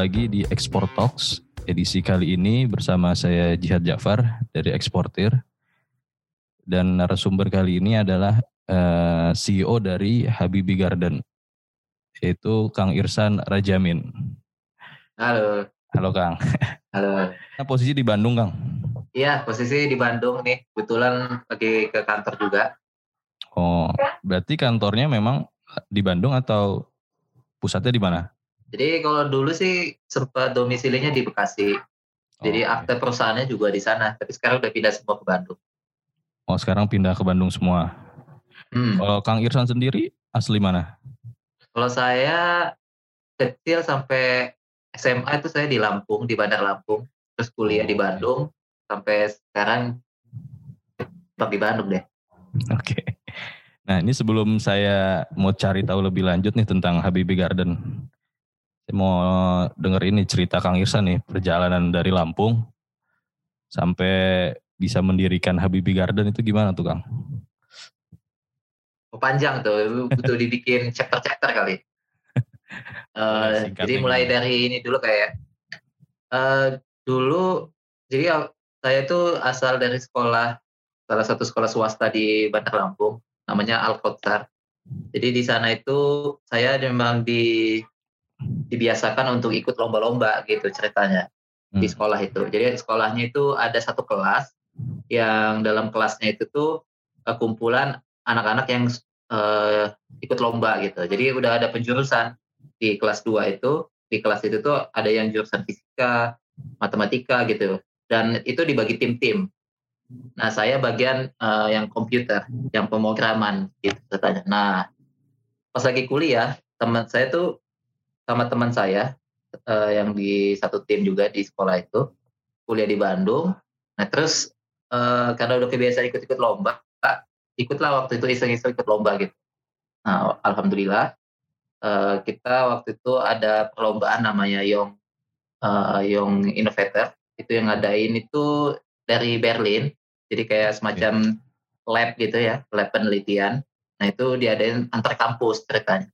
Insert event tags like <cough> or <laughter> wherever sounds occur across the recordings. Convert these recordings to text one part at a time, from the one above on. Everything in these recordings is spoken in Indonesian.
lagi di Export Talks. Edisi kali ini bersama saya Jihad Jafar dari Eksportir. Dan narasumber kali ini adalah uh, eh, CEO dari Habibi Garden, yaitu Kang Irsan Rajamin. Halo. Halo Kang. Halo. Nah, posisi di Bandung Kang? Iya, posisi di Bandung nih. Kebetulan lagi ke kantor juga. Oh, berarti kantornya memang di Bandung atau pusatnya di mana? Jadi kalau dulu sih sempat domisilinya di Bekasi. Jadi oh, akte perusahaannya juga di sana, tapi sekarang udah pindah semua ke Bandung. Oh, sekarang pindah ke Bandung semua. Hmm. Kalau Kang Irsan sendiri asli mana? Kalau saya kecil sampai SMA itu saya di Lampung, di Bandar Lampung. Terus kuliah di oh, Bandung sampai sekarang di Bandung deh. Oke. Okay. Nah, ini sebelum saya mau cari tahu lebih lanjut nih tentang Habibie Garden. Saya mau denger ini cerita Kang Irsan nih, perjalanan dari Lampung sampai bisa mendirikan Habibie Garden itu gimana tuh Kang? Panjang tuh, betul dibikin chapter-chapter kali. <laughs> uh, jadi mulai dari ini dulu kayak uh, dulu jadi saya tuh asal dari sekolah salah satu sekolah swasta di Bandar Lampung namanya Al Kotar. Jadi di sana itu saya memang di dibiasakan untuk ikut lomba-lomba gitu ceritanya hmm. di sekolah itu. Jadi sekolahnya itu ada satu kelas yang dalam kelasnya itu tuh uh, kumpulan anak-anak yang uh, ikut lomba gitu. Jadi udah ada penjurusan di kelas 2 itu. Di kelas itu tuh ada yang jurusan fisika, matematika gitu. Dan itu dibagi tim-tim. Nah, saya bagian uh, yang komputer, yang pemrograman gitu katanya. Nah, pas lagi kuliah, teman saya tuh sama teman saya uh, yang di satu tim juga di sekolah itu kuliah di Bandung. Nah, terus uh, karena udah kebiasaan ikut-ikut lomba, ikutlah waktu itu iseng-iseng ikut lomba gitu. Nah, alhamdulillah uh, kita waktu itu ada perlombaan namanya Young uh, Young Innovator itu yang ngadain itu dari Berlin jadi kayak semacam lab gitu ya, lab penelitian. Nah itu diadain antar kampus ceritanya.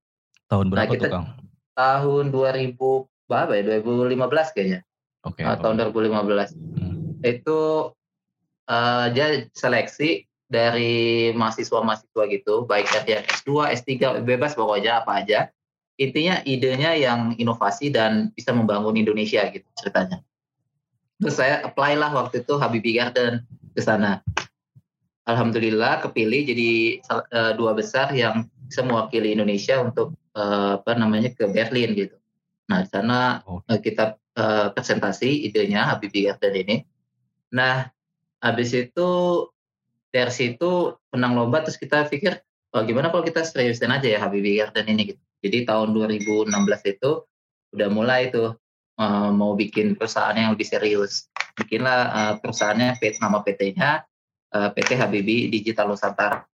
Tahun berapa nah, kita, tuh Kang? Tahun 2000 berapa ya? 2015 kayaknya. Oke. Okay, nah, tahun 2015. Hmm. Itu uh, dia seleksi dari mahasiswa-mahasiswa gitu, baik dari yang S2, S3, bebas pokoknya apa aja. Intinya idenya yang inovasi dan bisa membangun Indonesia gitu ceritanya. Terus saya apply lah waktu itu Habibie Garden ke sana. Alhamdulillah kepilih jadi uh, dua besar yang bisa mewakili Indonesia untuk uh, apa namanya ke Berlin gitu. Nah di sana oh. uh, kita uh, presentasi idenya Habibie Garden ini. Nah habis itu dari situ menang lomba terus kita pikir oh, gimana kalau kita seriusin aja ya Habibie Garden ini gitu. Jadi tahun 2016 itu udah mulai tuh uh, mau bikin perusahaan yang lebih serius bikinlah uh, perusahaannya nama PT-nya uh, PT Habibi Digital Nusantara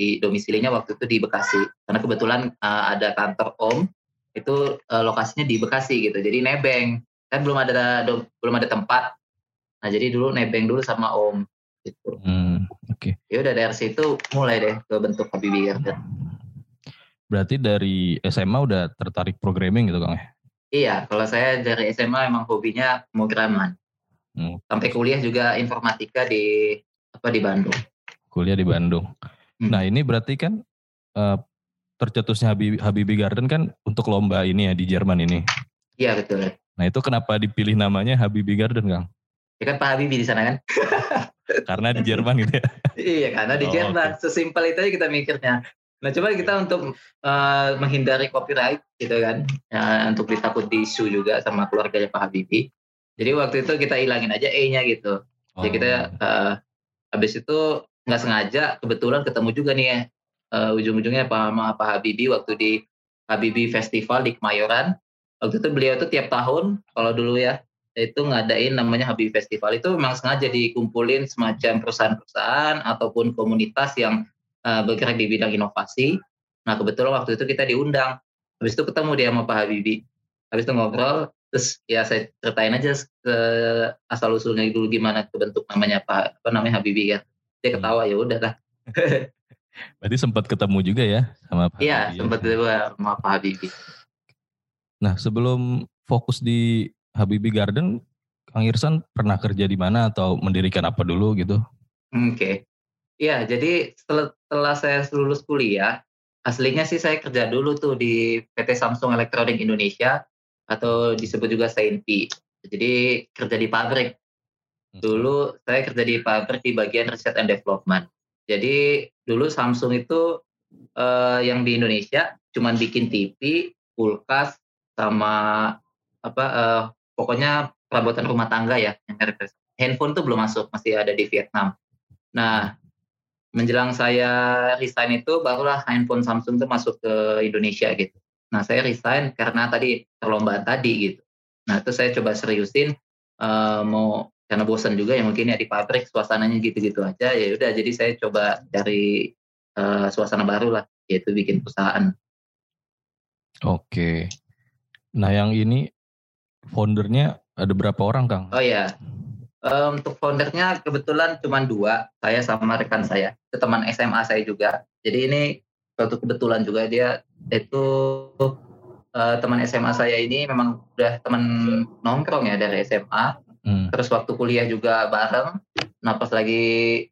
di domisilinya waktu itu di Bekasi. Karena kebetulan uh, ada kantor Om itu uh, lokasinya di Bekasi gitu. Jadi nebeng. Kan belum ada do, belum ada tempat. Nah jadi dulu nebeng dulu sama Om gitu. Hmm, oke. Okay. ya udah dari situ mulai deh ke bentuk Habibi Garden berarti dari SMA udah tertarik programming gitu Kang ya? Iya kalau saya dari SMA emang hobinya pemrograman Hmm. Sampai kuliah juga informatika di apa di Bandung. Kuliah di Bandung. Hmm. Nah ini berarti kan uh, tercetusnya Habib, Habibie Garden kan untuk lomba ini ya di Jerman ini. Iya betul. Nah itu kenapa dipilih namanya Habibie Garden Kang? Ya kan Pak Habibie di sana kan. <laughs> karena di Jerman gitu ya. iya karena di oh, Jerman. Okay. Sesimpel itu aja kita mikirnya. Nah coba kita untuk uh, menghindari copyright gitu kan. Ya, untuk ditakut isu juga sama keluarganya Pak Habibie. Jadi waktu itu kita hilangin aja E-nya gitu. Oh. Jadi kita uh, habis itu nggak sengaja kebetulan ketemu juga nih ya uh, ujung-ujungnya Pak sama Pak Habibie waktu di Habibie Festival di Kemayoran. Waktu itu beliau tuh tiap tahun kalau dulu ya itu ngadain namanya Habibie Festival itu memang sengaja dikumpulin semacam perusahaan-perusahaan ataupun komunitas yang uh, bergerak di bidang inovasi. Nah kebetulan waktu itu kita diundang. Habis itu ketemu dia sama Pak Habibie. Habis itu ngobrol, terus ya saya ceritain aja ke asal usulnya dulu gimana ke bentuk namanya apa apa namanya Habibie ya dia hmm. ketawa ya udah lah <laughs> berarti sempat ketemu juga ya sama Pak iya sempat juga sama Pak Habibie Nah, sebelum fokus di Habibie Garden, Kang Irsan pernah kerja di mana atau mendirikan apa dulu gitu? Oke. Okay. Iya, jadi setelah, setelah saya lulus kuliah, aslinya sih saya kerja dulu tuh di PT Samsung Electronic Indonesia atau disebut juga SAINPI. Jadi kerja di pabrik. Dulu saya kerja di pabrik di bagian research and development. Jadi dulu Samsung itu uh, yang di Indonesia cuman bikin TV, kulkas, sama apa uh, pokoknya perabotan rumah tangga ya yang handphone tuh belum masuk masih ada di Vietnam. Nah menjelang saya resign itu barulah handphone Samsung tuh masuk ke Indonesia gitu. Nah saya resign karena tadi perlombaan tadi gitu. Nah itu saya coba seriusin uh, mau karena bosan juga ya mungkin ya di pabrik suasananya gitu-gitu aja ya udah jadi saya coba cari uh, suasana baru lah yaitu bikin perusahaan. Oke. Nah yang ini foundernya ada berapa orang Kang? Oh ya, um, untuk foundernya kebetulan cuma dua, saya sama rekan saya, itu teman SMA saya juga. Jadi ini suatu kebetulan juga dia itu uh, teman SMA saya ini memang udah teman nongkrong ya dari SMA Hmm. Terus waktu kuliah juga bareng. Nah pas lagi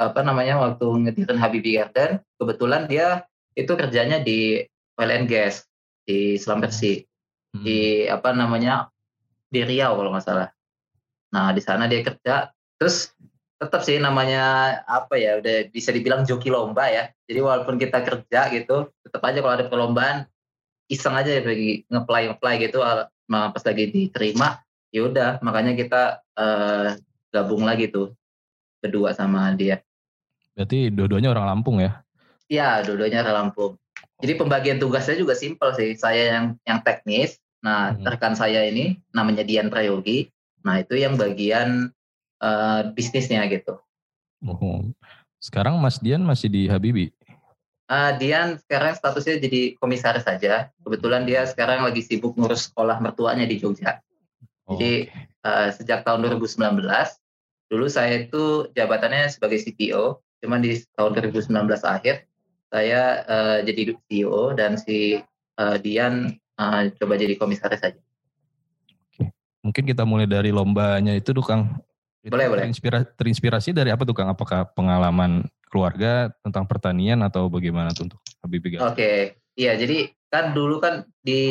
apa namanya waktu ngetirin Habibie Garden, kebetulan dia itu kerjanya di oil and gas di Selam Bersih hmm. di apa namanya di Riau kalau nggak salah. Nah di sana dia kerja. Terus tetap sih namanya apa ya udah bisa dibilang joki lomba ya. Jadi walaupun kita kerja gitu, tetap aja kalau ada perlombaan iseng aja ya bagi ngeplay ngeplay gitu. Nah, pas lagi diterima ya udah makanya kita uh, gabung lagi tuh berdua sama dia. Berarti dua-duanya orang Lampung ya? Iya, dua-duanya orang Lampung. Jadi pembagian tugasnya juga simpel sih. Saya yang yang teknis, nah hmm. rekan saya ini namanya Dian Prayogi. Nah itu yang bagian uh, bisnisnya gitu. Oh. Sekarang Mas Dian masih di Habibi? Uh, Dian sekarang statusnya jadi komisaris saja. Kebetulan dia sekarang lagi sibuk ngurus sekolah mertuanya di Jogja. Jadi uh, sejak tahun 2019, dulu saya itu jabatannya sebagai CTO, cuman di tahun 2019 akhir saya uh, jadi CEO dan si uh, Dian uh, coba jadi komisaris saja. Mungkin kita mulai dari lombanya itu tuh Kang. Boleh, boleh. Terinspirasi, terinspirasi dari apa tuh Kang? Apakah pengalaman keluarga tentang pertanian atau bagaimana tuh untuk Habibie Oke, okay. iya jadi kan dulu kan di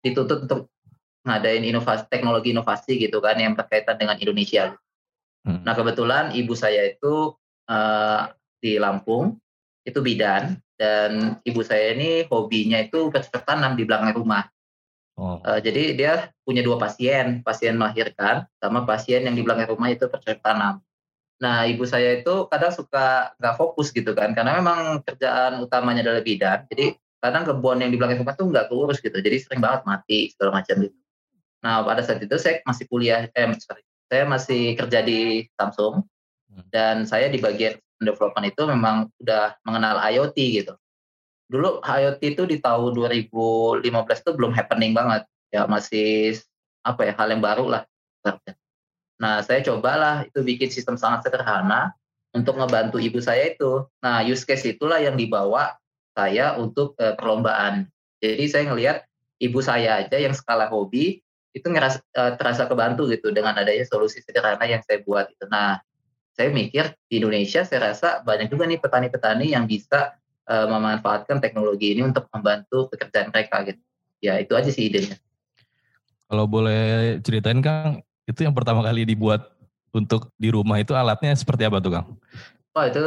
dituntut untuk ngadain inovasi teknologi inovasi gitu kan yang berkaitan dengan Indonesia. Hmm. Nah kebetulan ibu saya itu uh, di Lampung itu bidan dan ibu saya ini hobinya itu bercocok tanam di belakang rumah. Oh. Uh, jadi dia punya dua pasien, pasien melahirkan sama pasien yang di belakang rumah itu bercocok tanam. Nah ibu saya itu kadang suka nggak fokus gitu kan karena memang kerjaan utamanya adalah bidan. Jadi kadang kebun yang di belakang rumah tuh nggak keurus gitu. Jadi sering banget mati segala macam gitu. Nah pada saat itu saya masih kuliah, eh sorry, saya masih kerja di Samsung hmm. dan saya di bagian development itu memang udah mengenal IoT gitu. Dulu IoT itu di tahun 2015 itu belum happening banget, ya masih apa ya hal yang baru lah. Nah saya cobalah itu bikin sistem sangat sederhana untuk ngebantu ibu saya itu. Nah use case itulah yang dibawa saya untuk uh, perlombaan. Jadi saya ngelihat ibu saya aja yang skala hobi itu ngerasa uh, terasa kebantu gitu dengan adanya solusi sederhana yang saya buat itu. Nah, saya mikir di Indonesia saya rasa banyak juga nih petani-petani yang bisa uh, memanfaatkan teknologi ini untuk membantu pekerjaan mereka gitu. Ya itu aja sih idenya. Kalau boleh ceritain Kang, itu yang pertama kali dibuat untuk di rumah itu alatnya seperti apa tuh Kang? Oh itu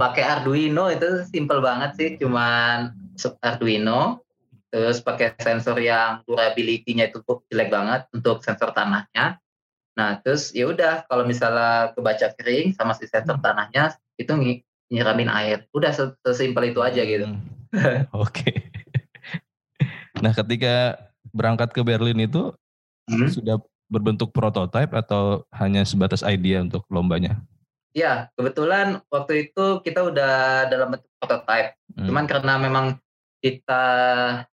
pakai Arduino itu simple banget sih, cuman Arduino terus pakai sensor yang durability-nya itu jelek banget untuk sensor tanahnya. Nah, terus ya udah kalau misalnya kebaca kering sama si sensor hmm. tanahnya itu nyiramin air. Udah sesimpel itu aja gitu. Hmm. <laughs> Oke. Okay. nah, ketika berangkat ke Berlin itu hmm? sudah berbentuk prototipe atau hanya sebatas idea untuk lombanya? Ya, kebetulan waktu itu kita udah dalam bentuk prototipe. Hmm. Cuman karena memang kita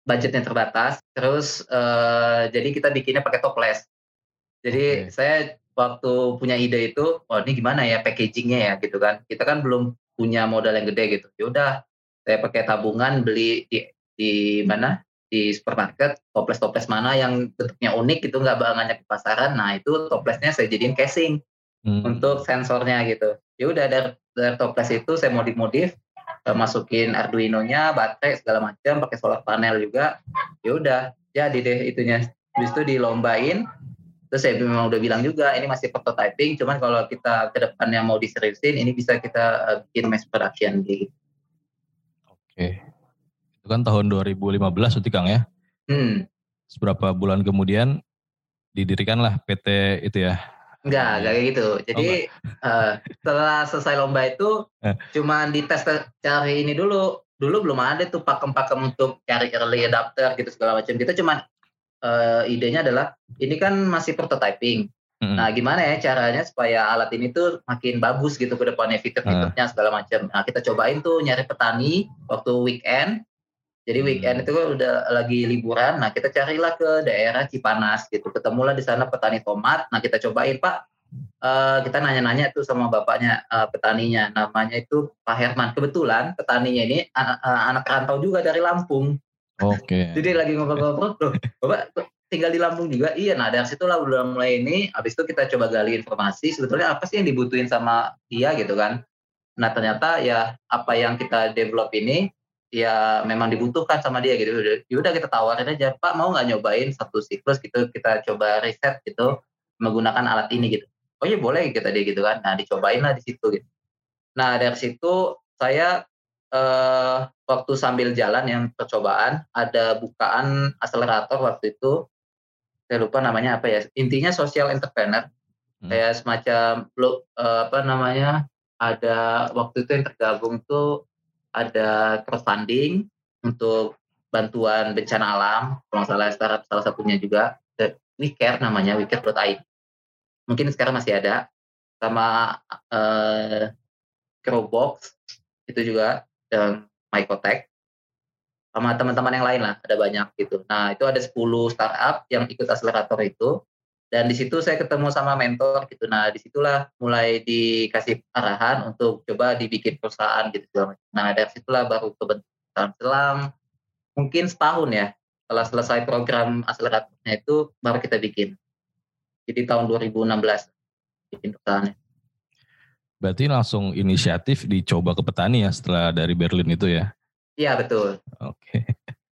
budgetnya terbatas, terus uh, jadi kita bikinnya pakai toples. Jadi okay. saya waktu punya ide itu, oh ini gimana ya packagingnya ya gitu kan. Kita kan belum punya modal yang gede gitu. Ya udah, saya pakai tabungan beli di di mana di supermarket toples-toples mana yang bentuknya unik itu nggak banyak di pasaran nah itu toplesnya saya jadiin casing hmm. untuk sensornya gitu ya udah dari, dari toples itu saya modif-modif uh, masukin Arduino-nya baterai segala macam pakai solar panel juga ya udah jadi deh itunya habis itu dilombain terus saya memang udah bilang juga ini masih prototyping cuman kalau kita ke depannya mau diseriusin ini bisa kita uh, bikin mass production gitu oke itu kan tahun 2015 berarti Kang ya. Hmm. Seberapa bulan kemudian didirikanlah PT itu ya. Enggak, enggak kayak gitu. Jadi oh, uh, setelah selesai lomba itu eh. cuma dites cari ini dulu. Dulu belum ada tuh pakem-pakem untuk cari early adapter gitu segala macam. Kita cuma uh, idenya adalah ini kan masih prototyping. Hmm. Nah, gimana ya caranya supaya alat ini tuh makin bagus gitu ke depannya fitur-fiturnya segala macam. Nah, kita cobain tuh nyari petani waktu weekend jadi hmm. weekend itu kan udah lagi liburan, nah kita carilah ke daerah Cipanas gitu, ketemulah di sana petani tomat. Nah kita cobain Pak, uh, kita nanya-nanya tuh sama bapaknya uh, petaninya, namanya itu Pak Herman. Kebetulan petaninya ini anak, uh, anak rantau juga dari Lampung. Oke. Okay. <laughs> Jadi lagi ngobrol-ngobrol, loh, bapak tinggal di Lampung juga. Iya, nah dari situ lah udah mulai ini. Habis itu kita coba gali informasi, sebetulnya apa sih yang dibutuhin sama dia gitu kan. Nah ternyata ya apa yang kita develop ini ya memang dibutuhkan sama dia gitu. Yaudah kita tawarin aja, Pak mau nggak nyobain satu siklus gitu, kita coba riset gitu menggunakan alat ini gitu. Oh iya boleh kita dia gitu kan. Nah dicobain lah di situ gitu. Nah dari situ saya eh, waktu sambil jalan yang percobaan ada bukaan akselerator waktu itu saya lupa namanya apa ya intinya social entrepreneur hmm. kayak semacam eh, apa namanya ada waktu itu yang tergabung tuh ada crowdfunding untuk bantuan bencana alam, kalau salah startup salah satunya juga, WeCare namanya, WeCare.id. Mungkin sekarang masih ada, sama uh, Crowbox, itu juga, dan Mycotech, sama teman-teman yang lain lah, ada banyak gitu. Nah, itu ada 10 startup yang ikut akselerator itu, dan di situ saya ketemu sama mentor gitu nah di situlah mulai dikasih arahan untuk coba dibikin perusahaan gitu nah dari situlah baru kebentuk selam mungkin setahun ya setelah selesai program akseleratornya itu baru kita bikin jadi tahun 2016 bikin perusahaannya Berarti langsung inisiatif dicoba ke petani ya setelah dari Berlin itu ya? Iya betul. Oke.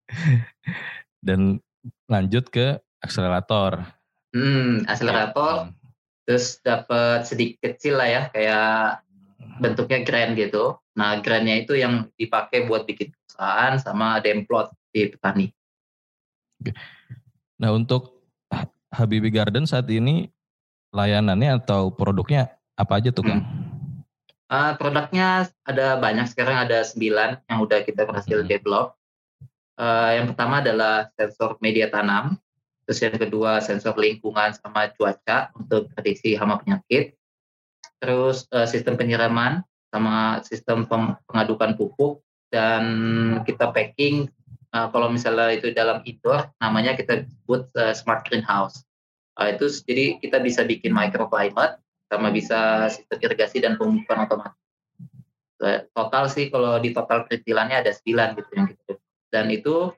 <laughs> Dan lanjut ke akselerator. Hmm, akselerator. Hmm. Terus dapat sedikit kecil lah ya, kayak bentuknya grant gitu. Nah, grantnya itu yang dipakai buat bikin perusahaan sama demplot di petani. Nah, untuk Habibie Garden saat ini layanannya atau produknya apa aja tuh, Kang? Hmm. Uh, produknya ada banyak sekarang ada sembilan yang udah kita berhasil hmm. develop. Uh, yang pertama adalah sensor media tanam. Terus yang kedua sensor lingkungan sama cuaca untuk prediksi hama penyakit. Terus uh, sistem penyiraman sama sistem pengadukan pupuk dan kita packing uh, kalau misalnya itu dalam indoor namanya kita sebut uh, smart greenhouse. Uh, itu jadi kita bisa bikin microclimate sama bisa sistem irigasi dan pemupukan otomatis. total sih kalau di total perintilannya ada 9 gitu yang gitu. Dan itu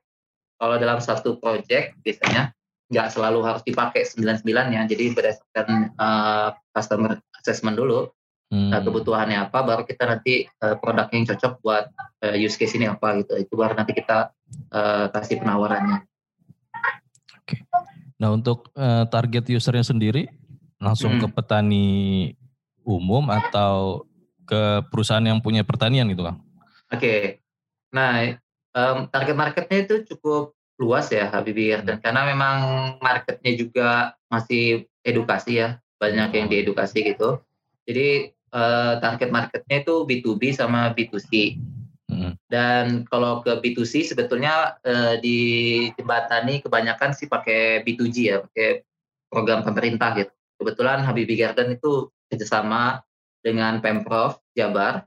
kalau dalam satu project biasanya nggak selalu harus dipakai 99 ya. Jadi berdasarkan uh, customer assessment dulu hmm. uh, kebutuhannya apa, baru kita nanti uh, produk yang cocok buat uh, use case ini apa gitu. Itu baru nanti kita uh, kasih penawarannya. Oke. Nah untuk uh, target usernya sendiri langsung hmm. ke petani umum atau ke perusahaan yang punya pertanian gitu kan? Oke. Okay. Nah um, target marketnya itu cukup luas ya Habibie Garden hmm. karena memang marketnya juga masih edukasi ya banyak yang hmm. diedukasi gitu jadi uh, target marketnya itu B2B sama B2C hmm. dan kalau ke B2C sebetulnya uh, di jembatani kebanyakan sih pakai B2G ya pakai program pemerintah gitu kebetulan Habibie Garden itu kerjasama dengan Pemprov Jabar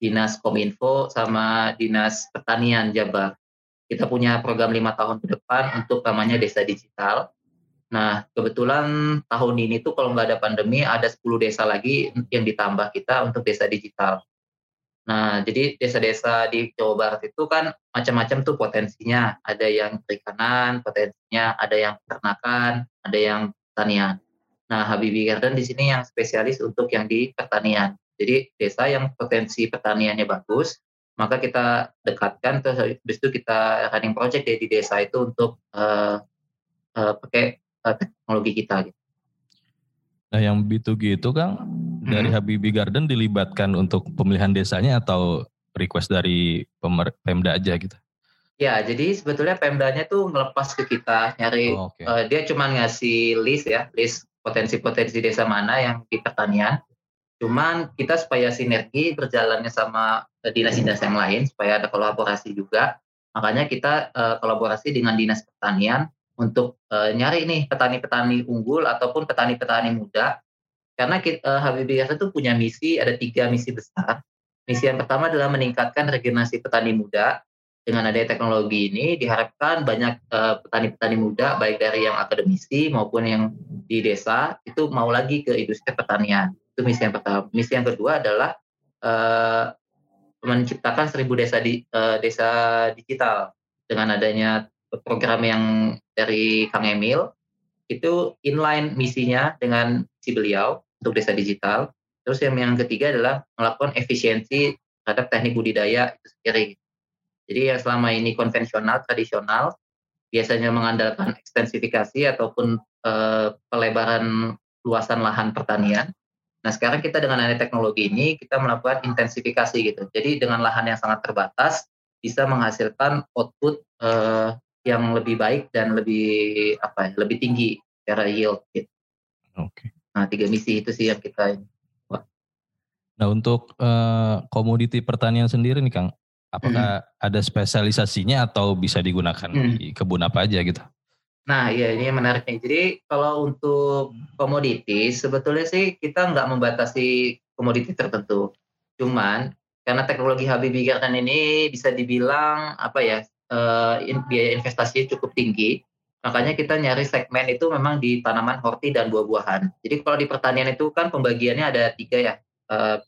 Dinas Kominfo sama Dinas Pertanian Jabar kita punya program lima tahun ke depan untuk namanya desa digital. Nah, kebetulan tahun ini tuh kalau nggak ada pandemi ada 10 desa lagi yang ditambah kita untuk desa digital. Nah, jadi desa-desa di Jawa Barat itu kan macam-macam tuh potensinya. Ada yang perikanan, potensinya, ada yang peternakan, ada yang pertanian. Nah, Habibie Garden di sini yang spesialis untuk yang di pertanian. Jadi desa yang potensi pertaniannya bagus, maka kita dekatkan terus habis itu kita running project di desa itu untuk uh, uh, pakai uh, teknologi kita gitu. Nah, yang B2G itu kan dari hmm. Habibie Garden dilibatkan untuk pemilihan desanya atau request dari Pemda aja gitu? Ya, jadi sebetulnya Pemdanya tuh ngelepas ke kita nyari oh, okay. uh, dia cuma ngasih list ya, list potensi-potensi desa mana yang di pertanian. Cuman kita supaya sinergi berjalannya sama dinas-dinas yang lain supaya ada kolaborasi juga. Makanya kita uh, kolaborasi dengan dinas pertanian untuk uh, nyari nih petani-petani unggul ataupun petani-petani muda. Karena kita, uh, itu punya misi ada tiga misi besar. Misi yang pertama adalah meningkatkan regenerasi petani muda. Dengan adanya teknologi ini diharapkan banyak petani petani-petani muda baik dari yang akademisi maupun yang di desa itu mau lagi ke industri pertanian itu misi yang pertama misi yang kedua adalah uh, menciptakan seribu desa di uh, desa digital dengan adanya program yang dari Kang Emil itu inline misinya dengan si beliau untuk desa digital. Terus yang yang ketiga adalah melakukan efisiensi terhadap teknik budidaya itu sendiri. Jadi yang selama ini konvensional, tradisional, biasanya mengandalkan ekstensifikasi ataupun e, pelebaran luasan lahan pertanian. Nah sekarang kita dengan adanya teknologi ini kita melakukan intensifikasi gitu. Jadi dengan lahan yang sangat terbatas bisa menghasilkan output e, yang lebih baik dan lebih apa ya, lebih tinggi secara yield gitu. Oke. Okay. Nah, tiga misi itu sih yang kita Wah. Nah, untuk uh, komoditi pertanian sendiri nih Kang, apakah hmm. ada spesialisasinya atau bisa digunakan hmm. di kebun apa aja gitu? Nah, iya ini yang menariknya. Jadi kalau untuk komoditi sebetulnya sih kita nggak membatasi komoditi tertentu. Cuman karena teknologi Habibie Garden ini bisa dibilang apa ya uh, biaya investasinya cukup tinggi. Makanya kita nyari segmen itu memang di tanaman horti dan buah-buahan. Jadi kalau di pertanian itu kan pembagiannya ada tiga ya. Uh,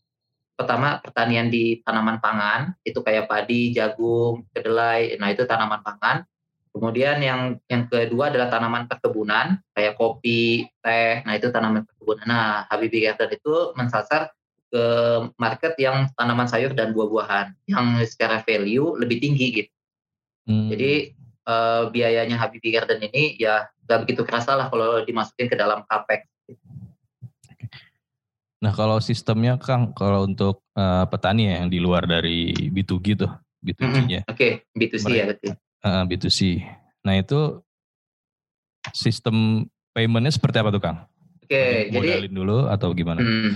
pertama pertanian di tanaman pangan itu kayak padi, jagung, kedelai. Nah itu tanaman pangan. Kemudian yang yang kedua adalah tanaman perkebunan kayak kopi, teh. Nah itu tanaman perkebunan. Nah Habibie Garden itu mensasar ke market yang tanaman sayur dan buah-buahan yang secara value lebih tinggi gitu. Hmm. Jadi uh, biayanya Habibie Garden ini ya nggak begitu kerasa lah kalau dimasukin ke dalam capex. Nah kalau sistemnya Kang, kalau untuk uh, petani ya yang di luar dari B2G tuh, B2G-nya. Hmm, Oke, okay. B2C Mereka, ya berarti. Uh, B2C. Nah itu sistem paymentnya seperti apa tuh Kang? Oke, okay, jadi dulu atau gimana? Hmm,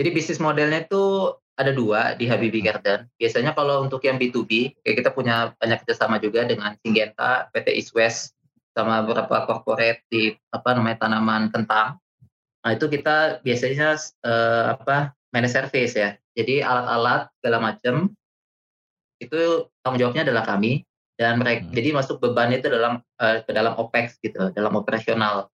jadi bisnis modelnya itu ada dua di Habibie hmm. Garden. Biasanya kalau untuk yang B2B, kayak kita punya banyak kerjasama juga dengan Syngenta, PT East West, sama beberapa corporate di apa namanya tanaman kentang. Nah itu kita biasanya uh, apa manage service ya. Jadi alat-alat segala macam itu tanggung jawabnya adalah kami dan mereka hmm. jadi masuk beban itu dalam uh, ke dalam opex gitu, dalam operasional.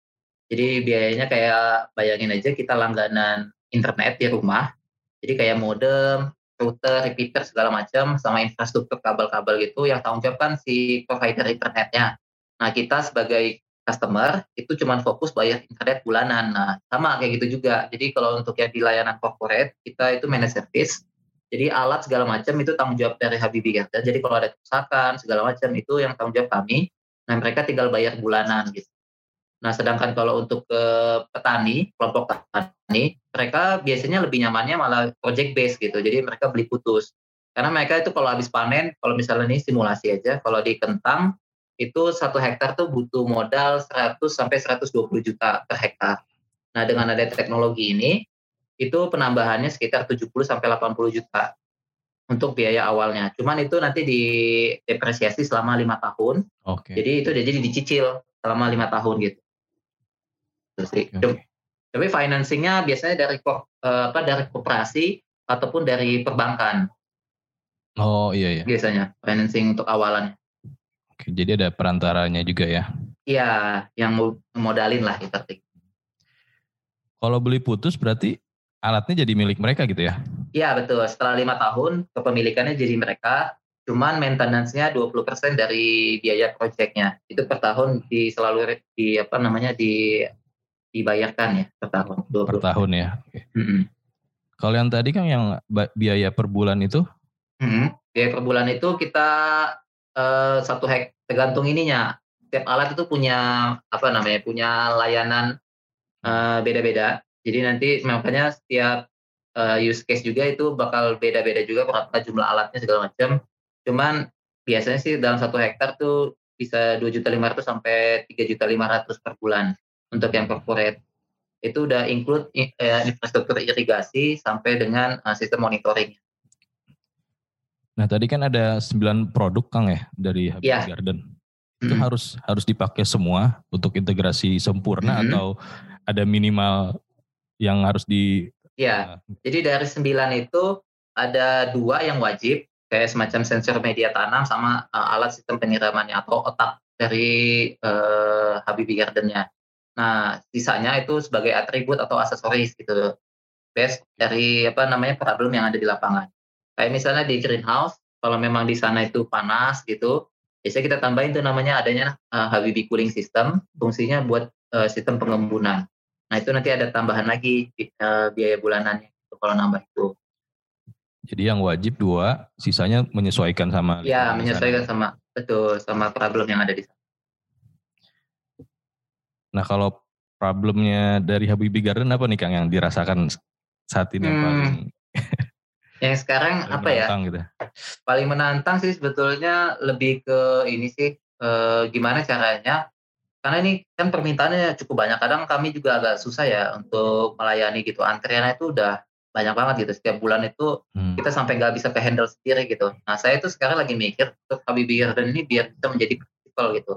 Jadi biayanya kayak bayangin aja kita langganan internet di rumah jadi kayak modem, router, repeater segala macam sama infrastruktur kabel-kabel gitu yang tanggung jawab kan si provider internetnya. Nah kita sebagai customer itu cuma fokus bayar internet bulanan. Nah sama kayak gitu juga. Jadi kalau untuk yang di layanan corporate kita itu managed service. Jadi alat segala macam itu tanggung jawab dari Habibie Garden. Jadi kalau ada kerusakan segala macam itu yang tanggung jawab kami. Nah mereka tinggal bayar bulanan gitu. Nah, sedangkan kalau untuk ke petani, kelompok petani, mereka biasanya lebih nyamannya malah project base gitu. Jadi mereka beli putus. Karena mereka itu kalau habis panen, kalau misalnya ini simulasi aja, kalau di kentang itu satu hektar tuh butuh modal 100 sampai 120 juta per hektar. Nah, dengan ada teknologi ini, itu penambahannya sekitar 70 sampai 80 juta untuk biaya awalnya. Cuman itu nanti didepresiasi selama lima tahun. Oke. Okay. Jadi itu jadi dicicil selama lima tahun gitu. Okay. Tapi financingnya biasanya dari uh, apa dari koperasi ataupun dari perbankan. Oh iya iya. Biasanya financing untuk awalannya. Oke, jadi ada perantaranya juga ya? Iya, yang modalin lah ibaratnya. Kalau beli putus berarti alatnya jadi milik mereka gitu ya? Iya betul. Setelah lima tahun kepemilikannya jadi mereka, cuman maintenance-nya 20% dari biaya proyeknya. Itu per tahun di selalu di apa namanya di dibayarkan ya per tahun. 20. Per tahun ya. Mm -hmm. Kalau yang tadi kan yang biaya per bulan itu? Hmm, biaya per bulan itu kita uh, satu hek tergantung ininya. Setiap alat itu punya apa namanya punya layanan beda beda-beda. Jadi nanti makanya setiap uh, use case juga itu bakal beda-beda juga berapa jumlah alatnya segala macam. Cuman biasanya sih dalam satu hektar tuh bisa dua juta lima ratus sampai tiga juta lima ratus per bulan untuk yang corporate itu udah include uh, infrastruktur irigasi sampai dengan uh, sistem monitoring. Nah tadi kan ada 9 produk Kang ya dari Happy yeah. Garden. Itu hmm. harus harus dipakai semua untuk integrasi sempurna hmm. atau ada minimal yang harus di Ya, uh, jadi dari sembilan itu ada dua yang wajib, kayak semacam sensor media tanam sama uh, alat sistem penyiramannya atau otak dari uh, Habibie Gardennya. Nah, sisanya itu sebagai atribut atau aksesoris gitu. Best dari apa namanya problem yang ada di lapangan. Kayak misalnya di greenhouse, kalau memang di sana itu panas gitu, biasanya kita tambahin tuh namanya adanya uh, Habibie cooling system, fungsinya buat uh, sistem pengembunan. Nah itu nanti ada tambahan lagi uh, biaya bulanannya gitu, kalau nambah itu. Jadi yang wajib dua, sisanya menyesuaikan sama. Ya menyesuaikan sama betul sama problem yang ada di sana. Nah kalau problemnya dari Habibie Garden apa nih Kang yang dirasakan saat ini yang hmm. paling yang sekarang paling apa ya? Gitu. Paling menantang sih sebetulnya lebih ke ini sih e, gimana caranya karena ini kan permintaannya cukup banyak. Kadang kami juga agak susah ya untuk melayani gitu. Antriannya itu udah banyak banget gitu. Setiap bulan itu hmm. kita sampai nggak bisa ke handle sendiri gitu. Nah saya itu sekarang lagi mikir untuk Habibie Garden ini biar bisa menjadi prinsipal gitu.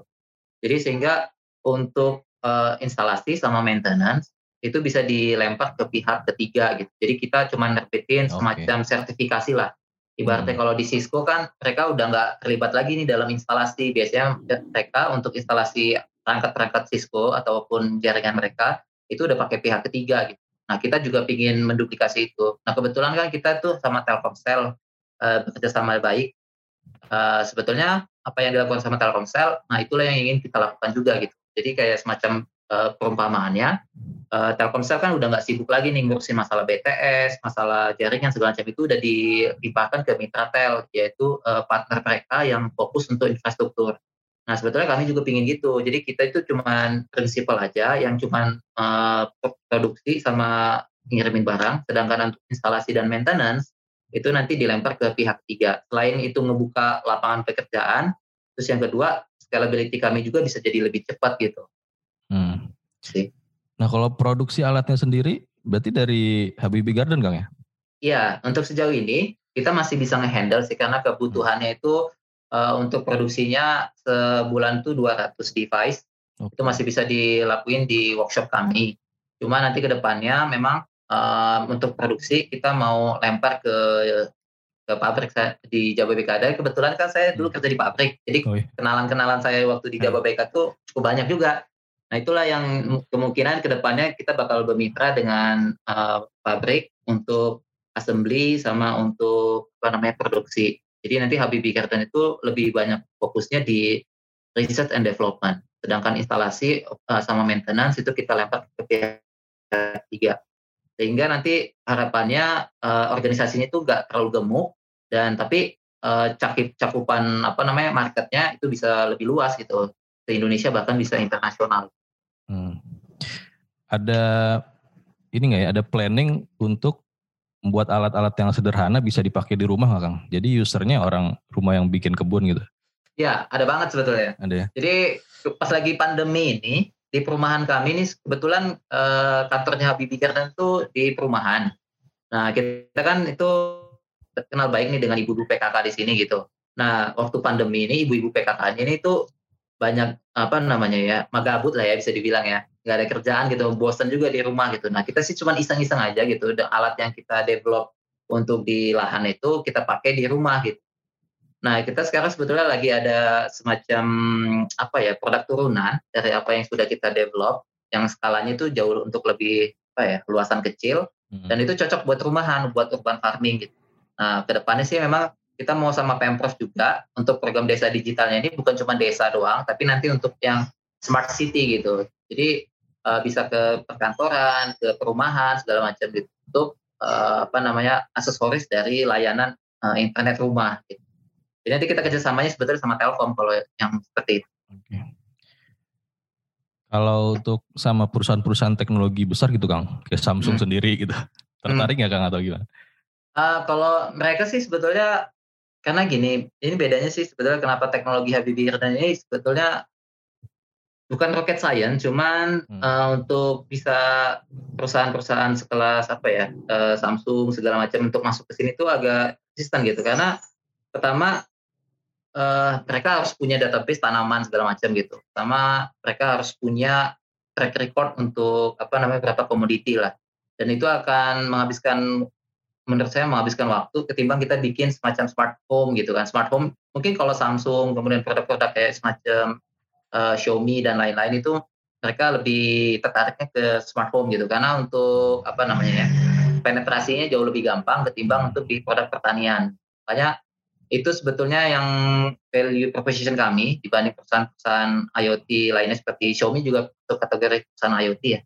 Jadi sehingga untuk uh, instalasi sama maintenance itu bisa dilempar ke pihak ketiga gitu. Jadi kita cuma nerbitin okay. semacam sertifikasi lah. Ibaratnya hmm. kalau di Cisco kan mereka udah nggak terlibat lagi nih dalam instalasi. Biasanya mereka untuk instalasi perangkat-perangkat Cisco ataupun jaringan mereka itu udah pakai pihak ketiga gitu. Nah kita juga ingin menduplikasi itu. Nah kebetulan kan kita tuh sama Telkomsel uh, bekerja sama baik. Uh, sebetulnya apa yang dilakukan sama Telkomsel, nah itulah yang ingin kita lakukan juga gitu. Jadi kayak semacam uh, perumpamaannya, uh, Telkomsel kan udah nggak sibuk lagi nih ngurusin masalah BTS, masalah jaringan segala macam itu udah dilimpahkan ke mitra tel, yaitu uh, partner mereka yang fokus untuk infrastruktur. Nah sebetulnya kami juga pingin gitu. Jadi kita itu cuma prinsipal aja yang cuma uh, produksi sama ngirimin barang, sedangkan untuk instalasi dan maintenance itu nanti dilempar ke pihak ketiga. Selain itu ngebuka lapangan pekerjaan, terus yang kedua scalability kami juga bisa jadi lebih cepat gitu. Hmm. Sih. Nah kalau produksi alatnya sendiri berarti dari Habibie Garden Kang ya? Iya, untuk sejauh ini kita masih bisa ngehandle sih karena kebutuhannya itu uh, untuk produksinya sebulan tuh 200 device. Okay. Itu masih bisa dilakuin di workshop kami. Cuma nanti ke depannya memang uh, untuk produksi kita mau lempar ke ke pabrik saya di Jababeka. kebetulan kan saya dulu hmm. kerja di pabrik, jadi oh, iya. kenalan-kenalan saya waktu di Jababeka tuh cukup banyak juga. Nah itulah yang kemungkinan ke depannya kita bakal bermitra dengan uh, pabrik untuk assembly sama untuk apa namanya produksi. Jadi nanti Habibie Garden itu lebih banyak fokusnya di research and development, sedangkan instalasi uh, sama maintenance itu kita lempar ke pihak tiga sehingga nanti harapannya uh, organisasinya itu nggak terlalu gemuk dan tapi uh, cakip cakupan apa namanya marketnya itu bisa lebih luas gitu ke Indonesia bahkan bisa internasional. Hmm. Ada ini nggak ya ada planning untuk membuat alat-alat yang sederhana bisa dipakai di rumah nggak Kang? Jadi usernya orang rumah yang bikin kebun gitu. Ya ada banget sebetulnya. Ada ya. Jadi pas lagi pandemi ini di perumahan kami ini kebetulan eh, kantornya Habibie Garden itu di perumahan. Nah kita kan itu kenal baik nih dengan ibu-ibu PKK di sini gitu. Nah waktu pandemi ini ibu-ibu PKK-nya ini tuh banyak apa namanya ya magabut lah ya bisa dibilang ya nggak ada kerjaan gitu bosan juga di rumah gitu nah kita sih cuma iseng-iseng aja gitu alat yang kita develop untuk di lahan itu kita pakai di rumah gitu Nah, kita sekarang sebetulnya lagi ada semacam apa ya produk turunan dari apa yang sudah kita develop, yang skalanya itu jauh untuk lebih apa ya luasan kecil, Hmm. Dan itu cocok buat rumahan, buat urban farming gitu. Nah, ke depannya sih memang kita mau sama Pemprov juga untuk program desa digitalnya ini bukan cuma desa doang, tapi nanti untuk yang smart city gitu. Jadi uh, bisa ke perkantoran, ke perumahan segala macam gitu untuk uh, apa namanya aksesoris dari layanan uh, internet rumah. Gitu. Jadi nanti kita kerjasamanya sebetulnya sama Telkom kalau yang seperti itu. Okay. Kalau untuk sama perusahaan-perusahaan teknologi besar gitu Kang, kayak Samsung hmm. sendiri gitu, tertarik nggak hmm. Kang atau gimana? Uh, kalau mereka sih sebetulnya karena gini, ini bedanya sih sebetulnya kenapa teknologi Habibie Irdan ini sebetulnya bukan rocket science, cuman hmm. uh, untuk bisa perusahaan-perusahaan sekelas apa ya uh, Samsung segala macam untuk masuk ke sini tuh agak resisten gitu. Karena pertama uh, mereka harus punya database tanaman segala macam gitu, sama mereka harus punya track record untuk apa namanya berapa komoditi lah, dan itu akan menghabiskan menurut saya menghabiskan waktu ketimbang kita bikin semacam smart home gitu kan. Smart home mungkin kalau Samsung kemudian produk-produk kayak semacam uh, Xiaomi dan lain-lain itu mereka lebih tertariknya ke smart home gitu karena untuk apa namanya ya penetrasinya jauh lebih gampang ketimbang untuk di produk pertanian. Makanya itu sebetulnya yang value proposition kami dibanding perusahaan-perusahaan IoT lainnya seperti Xiaomi juga untuk kategori perusahaan IoT ya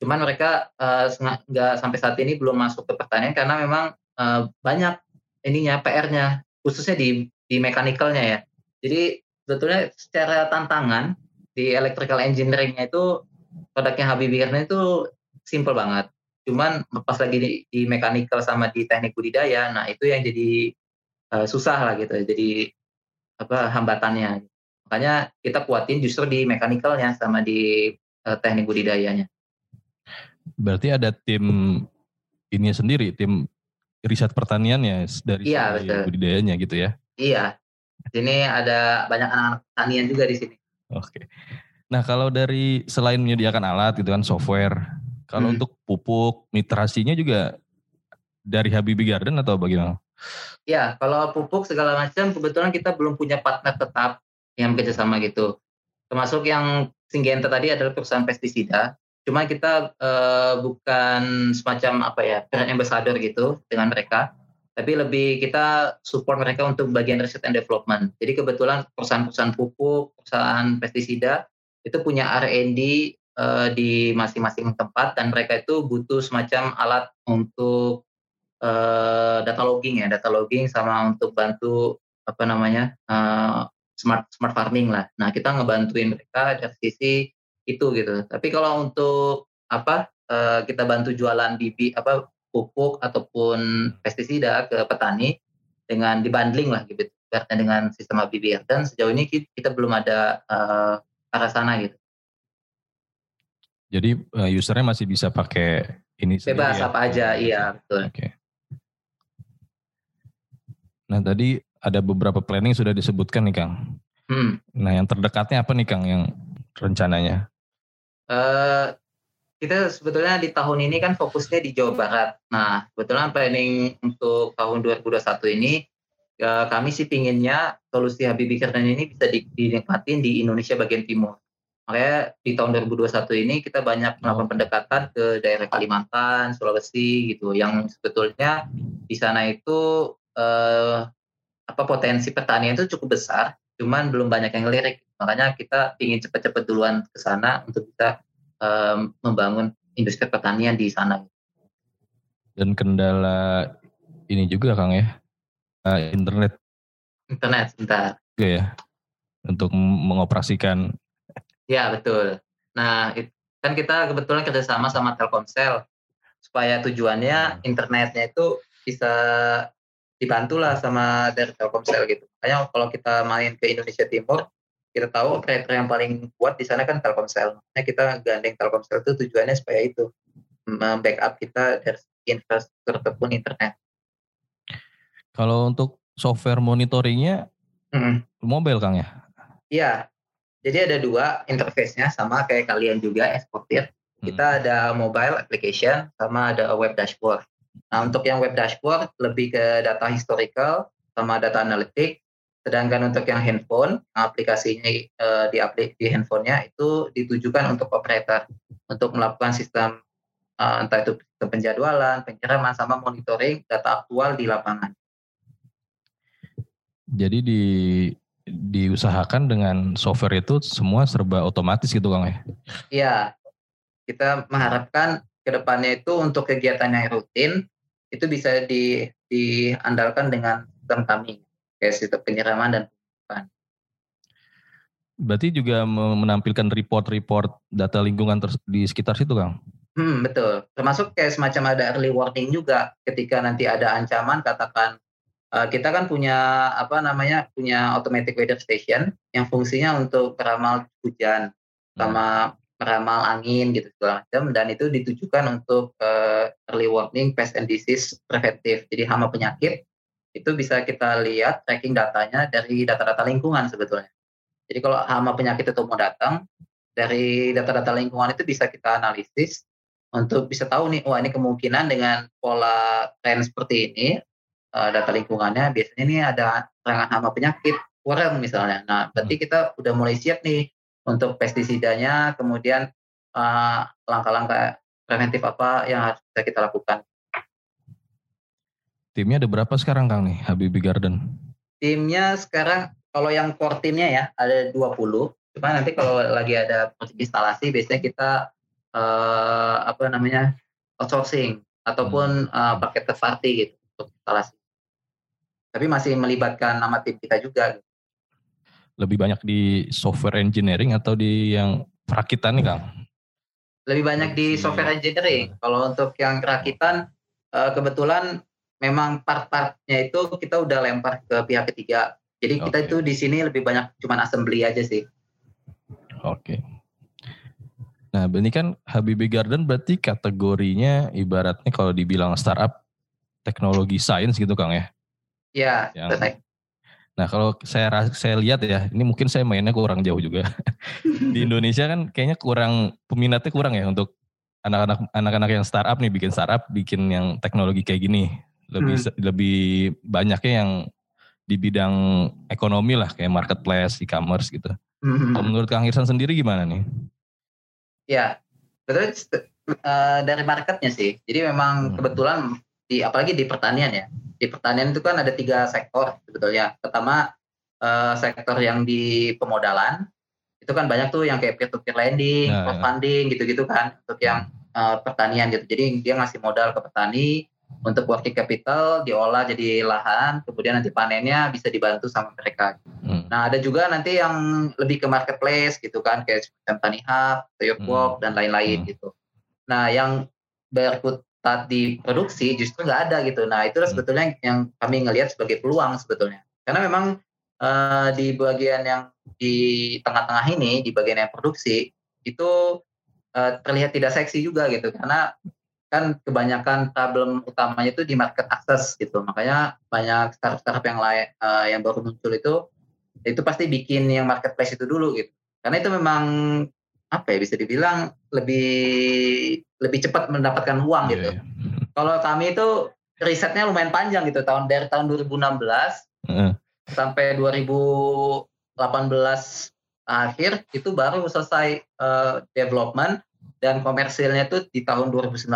Cuman mereka uh, nggak sampai saat ini belum masuk ke pertanian karena memang uh, banyak ininya PR-nya khususnya di di mekanikalnya ya. Jadi sebetulnya secara tantangan di electrical engineering-nya itu produknya Habibie karena itu simple banget. Cuman pas lagi di, di mechanical sama di teknik budidaya, nah itu yang jadi uh, susah lah gitu. Jadi apa hambatannya. Makanya kita kuatin justru di mekanikalnya sama di uh, teknik budidayanya. Berarti ada tim ini sendiri, tim riset pertaniannya dari iya, betul. budidayanya gitu ya? Iya. Sini ada banyak anak-anak pertanian juga di sini. Oke. Nah kalau dari selain menyediakan alat gitu kan software, kalau hmm. untuk pupuk mitrasinya juga dari Habibie Garden atau bagaimana? Ya, kalau pupuk segala macam kebetulan kita belum punya partner tetap yang bekerjasama gitu. Termasuk yang Singgenta tadi adalah perusahaan pestisida. Cuma kita uh, bukan semacam apa ya brand ambassador gitu dengan mereka, tapi lebih kita support mereka untuk bagian research and development. Jadi kebetulan perusahaan-perusahaan pupuk, perusahaan pestisida itu punya R&D uh, eh, di masing-masing tempat dan mereka itu butuh semacam alat untuk uh, data logging ya, data logging sama untuk bantu apa namanya uh, smart smart farming lah. Nah kita ngebantuin mereka dari sisi itu gitu. Tapi kalau untuk apa uh, kita bantu jualan bibit apa pupuk ataupun pestisida ke petani dengan dibanding lah gitu dengan sistem ABBR dan sejauh ini kita belum ada uh, arah sana gitu. Jadi uh, usernya masih bisa pakai ini bebas ya? apa aja, iya betul. Oke. Okay. Nah tadi ada beberapa planning sudah disebutkan nih Kang. Hmm. Nah yang terdekatnya apa nih Kang yang rencananya? Uh, kita sebetulnya di tahun ini kan fokusnya di Jawa Barat. Nah, kebetulan planning untuk tahun 2021 ini ya, kami sih pinginnya solusi Habibie Kertan ini bisa dinikmatin di Indonesia bagian timur. Makanya di tahun 2021 ini kita banyak melakukan oh. pendekatan ke daerah Kalimantan, Sulawesi gitu, yang sebetulnya di sana itu eh, apa potensi pertanian itu cukup besar, cuman belum banyak yang lirik. Makanya kita ingin cepat-cepat duluan ke sana untuk bisa um, membangun industri pertanian di sana. Dan kendala ini juga Kang ya, uh, internet. Internet, sebentar. Juga ya, untuk mengoperasikan. Ya betul. Nah kan kita kebetulan kerjasama sama Telkomsel supaya tujuannya internetnya itu bisa dibantu lah sama dari Telkomsel gitu. Makanya kalau kita main ke Indonesia Timur, kita tahu operator yang paling kuat di sana kan Telkomsel. Makanya kita gandeng Telkomsel itu tujuannya supaya itu membackup kita dari infrastruktur ataupun internet. Kalau untuk software monitoringnya mm-hmm. mobile Kang ya? Iya. Jadi ada dua interface-nya sama kayak kalian juga eksportir. Kita ada mobile application sama ada web dashboard. Nah, untuk yang web dashboard lebih ke data historical sama data analitik. Sedangkan untuk yang handphone, aplikasinya uh, di aplik di handphonenya itu ditujukan untuk operator untuk melakukan sistem uh, entah itu penjadwalan, penyiraman, sama monitoring data aktual di lapangan. Jadi di diusahakan dengan software itu semua serba otomatis gitu Kang ya? Iya, kita mengharapkan ke depannya itu untuk kegiatan yang rutin itu bisa di, diandalkan dengan sistem kami, kayak sistem penyiraman dan pembukaan. Berarti juga menampilkan report-report data lingkungan di sekitar situ Kang? Hmm, betul. Termasuk kayak semacam ada early warning juga ketika nanti ada ancaman katakan uh, kita kan punya apa namanya punya automatic weather station yang fungsinya untuk meramal hujan hmm. sama meramal angin gitu segala macam dan itu ditujukan untuk uh, early warning pest and disease preventif. Jadi hama penyakit itu bisa kita lihat tracking datanya dari data-data lingkungan sebetulnya. Jadi kalau hama penyakit itu mau datang dari data-data lingkungan itu bisa kita analisis untuk bisa tahu nih, wah ini kemungkinan dengan pola tren seperti ini, uh, data lingkungannya biasanya ini ada serangan hama penyakit, kurang misalnya. Nah, berarti hmm. kita udah mulai siap nih untuk pestisidanya, kemudian eh, langkah-langkah preventif apa yang harus kita lakukan. Timnya ada berapa sekarang Kang nih, Habibie Garden? Timnya sekarang, kalau yang core timnya ya, ada 20. Cuma nanti kalau lagi ada instalasi, biasanya kita uh, apa namanya outsourcing ataupun hmm. uh, pakai third party gitu untuk instalasi. Tapi masih melibatkan nama tim kita juga. Gitu. Lebih banyak di software engineering atau di yang perakitan nih Kang? Lebih banyak di software engineering. Kalau untuk yang perakitan uh, kebetulan memang part-partnya itu kita udah lempar ke pihak ketiga. Jadi okay. kita itu di sini lebih banyak cuma assembly aja sih. Oke. Okay. Nah, ini kan Habibie Garden berarti kategorinya ibaratnya kalau dibilang startup teknologi sains gitu Kang ya? Iya, yang, Nah, kalau saya saya lihat ya, ini mungkin saya mainnya kurang jauh juga. <laughs> Di Indonesia kan kayaknya kurang peminatnya kurang ya untuk anak-anak anak-anak yang startup nih bikin startup, bikin yang teknologi kayak gini. Lebih hmm. lebih banyaknya yang di bidang ekonomi lah kayak marketplace, e-commerce gitu. Hmm. Kalau menurut Kang Irsan sendiri gimana nih? Ya, betul uh, dari marketnya sih. Jadi memang hmm. kebetulan di apalagi di pertanian ya. Di pertanian itu kan ada tiga sektor sebetulnya. Pertama uh, sektor yang di pemodalan itu kan banyak tuh yang kayak peer-to-peer lending, nah, crowdfunding gitu-gitu kan untuk yang uh, pertanian gitu. Jadi dia ngasih modal ke petani untuk working capital diolah jadi lahan, kemudian nanti panennya bisa dibantu sama mereka. Hmm. Nah ada juga nanti yang lebih ke marketplace gitu kan, kayak semacam Tani Hub, Toyota hmm. dan lain-lain hmm. gitu. Nah yang berkutat di produksi justru nggak ada gitu. Nah itu hmm. sebetulnya yang kami ngelihat sebagai peluang sebetulnya. Karena memang uh, di bagian yang di tengah-tengah ini, di bagian yang produksi itu uh, terlihat tidak seksi juga gitu karena kan kebanyakan problem utamanya itu di market access gitu makanya banyak startup-startup yang lain uh, yang baru muncul itu itu pasti bikin yang marketplace itu dulu gitu karena itu memang apa ya bisa dibilang lebih lebih cepat mendapatkan uang yeah, gitu yeah. <laughs> kalau kami itu risetnya lumayan panjang gitu tahun dari tahun 2016 uh. sampai 2018 akhir itu baru selesai uh, development dan komersilnya itu di tahun 2019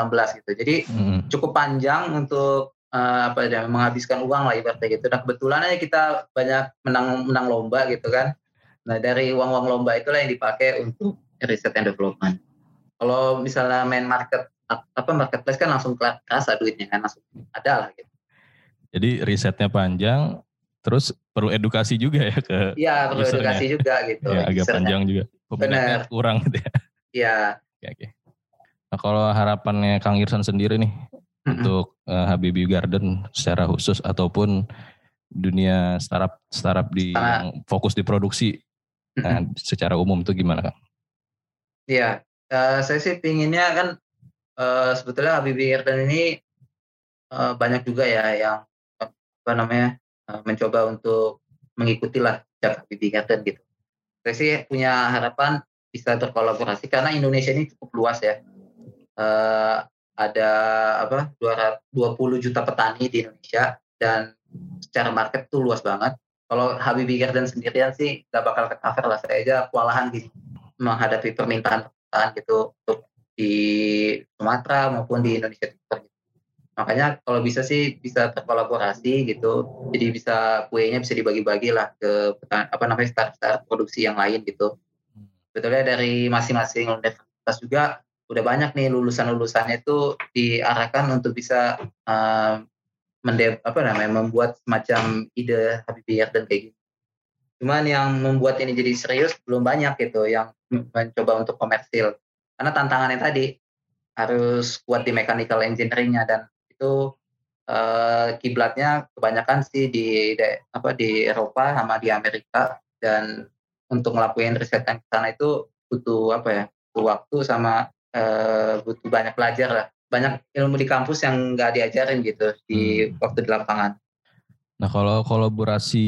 gitu. Jadi hmm. cukup panjang untuk uh, apa ya menghabiskan uang lah ibaratnya gitu. Nah kebetulan aja kita banyak menang menang lomba gitu kan. Nah dari uang-uang lomba itulah yang dipakai untuk riset and development. Kalau misalnya main market apa marketplace kan langsung kerasa duitnya kan langsung ada lah gitu. Jadi risetnya panjang, terus perlu edukasi juga ya ke Iya perlu usernya. edukasi juga gitu. Ya, agak panjang juga. Peminatnya kurang gitu ya. Iya. Oke, oke. Nah, kalau harapannya Kang Irsan sendiri nih mm-hmm. untuk uh, Habibie Garden secara khusus ataupun dunia startup startup di yang fokus di produksi mm-hmm. nah, secara umum itu gimana Kang? Iya, uh, saya sih pinginnya kan uh, sebetulnya Habibie Garden ini uh, banyak juga ya yang apa namanya uh, mencoba untuk mengikuti lah Habibie Garden gitu. Saya sih punya harapan bisa berkolaborasi karena Indonesia ini cukup luas ya. Uh, ada apa 220 juta petani di Indonesia dan secara market tuh luas banget. Kalau Habibie Garden sendirian sih nggak bakal ke cover lah saya aja kewalahan gitu menghadapi permintaan permintaan gitu untuk di Sumatera maupun di Indonesia Timur. Makanya kalau bisa sih bisa terkolaborasi gitu. Jadi bisa kuenya bisa dibagi-bagi lah ke apa namanya start-start produksi yang lain gitu. Betulnya dari masing-masing universitas juga udah banyak nih lulusan-lulusannya itu diarahkan untuk bisa uh, mende, apa namanya membuat semacam ide Habibie dan kayak gitu. Cuman yang membuat ini jadi serius belum banyak gitu yang mencoba untuk komersil. Karena tantangannya tadi harus kuat di mechanical engineeringnya dan itu uh, kiblatnya kebanyakan sih di de, apa di Eropa sama di Amerika dan untuk ngelakuin riset yang ke sana itu butuh apa ya butuh waktu sama uh, butuh banyak belajar lah banyak ilmu di kampus yang nggak diajarin gitu di hmm. waktu di lapangan. Nah kalau kolaborasi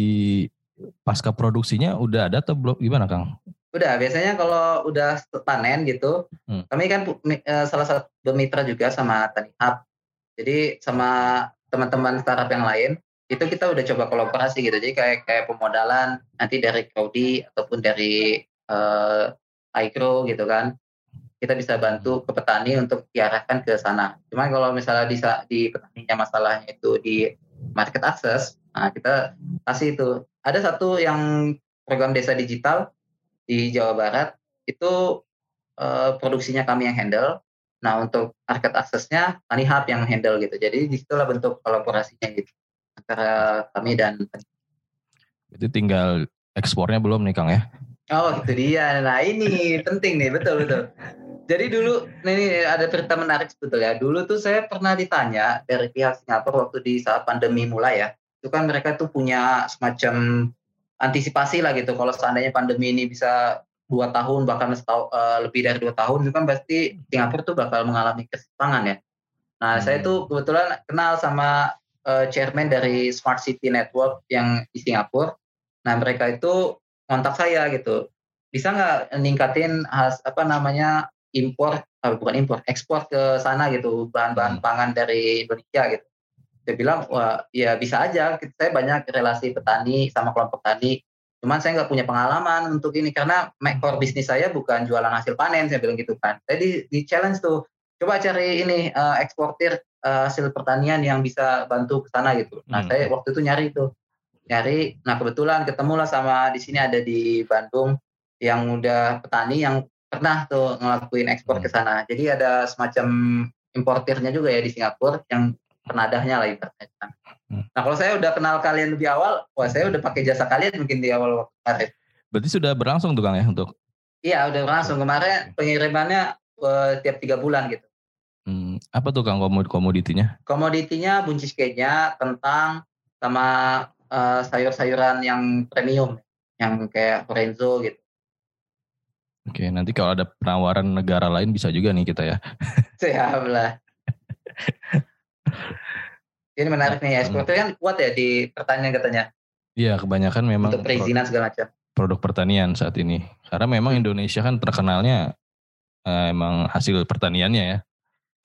pasca produksinya udah ada atau belum gimana Kang? Udah, biasanya kalau udah panen gitu, hmm. kami kan uh, salah satu bermitra juga sama Tani Hub jadi sama teman-teman startup yang lain itu kita udah coba kolaborasi gitu. Jadi kayak kayak pemodalan nanti dari Crowdy ataupun dari uh, gitu kan. Kita bisa bantu ke petani untuk diarahkan ke sana. Cuman kalau misalnya di, di petaninya masalahnya itu di market access, nah kita kasih itu. Ada satu yang program desa digital di Jawa Barat itu uh, produksinya kami yang handle Nah untuk market aksesnya Tani Hub yang handle gitu. Jadi di situlah bentuk kolaborasinya gitu antara kami dan itu tinggal ekspornya belum nih Kang ya? Oh itu dia. Nah ini penting nih betul betul. Jadi dulu ini ada cerita menarik sebetulnya. Dulu tuh saya pernah ditanya dari pihak Singapura waktu di saat pandemi mulai ya. Itu kan mereka tuh punya semacam antisipasi lah gitu. Kalau seandainya pandemi ini bisa dua tahun bahkan setahun, uh, lebih dari dua tahun itu kan pasti Singapura tuh bakal mengalami kesepangan ya. Nah hmm. saya tuh kebetulan kenal sama uh, chairman dari Smart City Network yang di Singapura. Nah mereka itu kontak saya gitu. Bisa nggak ningkatin has, apa namanya impor, uh, bukan impor, ekspor ke sana gitu bahan-bahan hmm. pangan dari Indonesia gitu. Saya bilang wah ya bisa aja. Saya banyak relasi petani sama kelompok tani Cuman saya nggak punya pengalaman untuk ini karena core bisnis saya bukan jualan hasil panen, saya bilang gitu kan. Saya di, di challenge tuh, coba cari ini uh, eksportir uh, hasil pertanian yang bisa bantu ke sana gitu. Nah hmm. saya waktu itu nyari itu, nyari. Nah kebetulan ketemulah sama di sini ada di Bandung yang udah petani yang pernah tuh ngelakuin ekspor ke hmm. sana. Jadi ada semacam importirnya juga ya di Singapura yang penadahnya lah ibaratnya. Hmm. Nah kalau saya udah kenal kalian lebih awal, wah saya udah pakai jasa kalian mungkin di awal waktu kemarin. Berarti sudah berlangsung tuh Kang ya untuk? Iya udah berlangsung kemarin pengirimannya uh, tiap tiga bulan gitu. Hmm, apa tuh Kang komoditinya? Komoditinya buncis kayaknya, kentang, sama uh, sayur-sayuran yang premium, yang kayak Lorenzo gitu. Oke, nanti kalau ada penawaran negara lain bisa juga nih kita ya. <laughs> Siap lah. Ini menarik nih, eksportir kan kuat ya di pertanian katanya. Iya, kebanyakan memang untuk perizinan segala macam. Produk pertanian saat ini. Karena memang. Indonesia kan terkenalnya eh, emang hasil pertaniannya ya.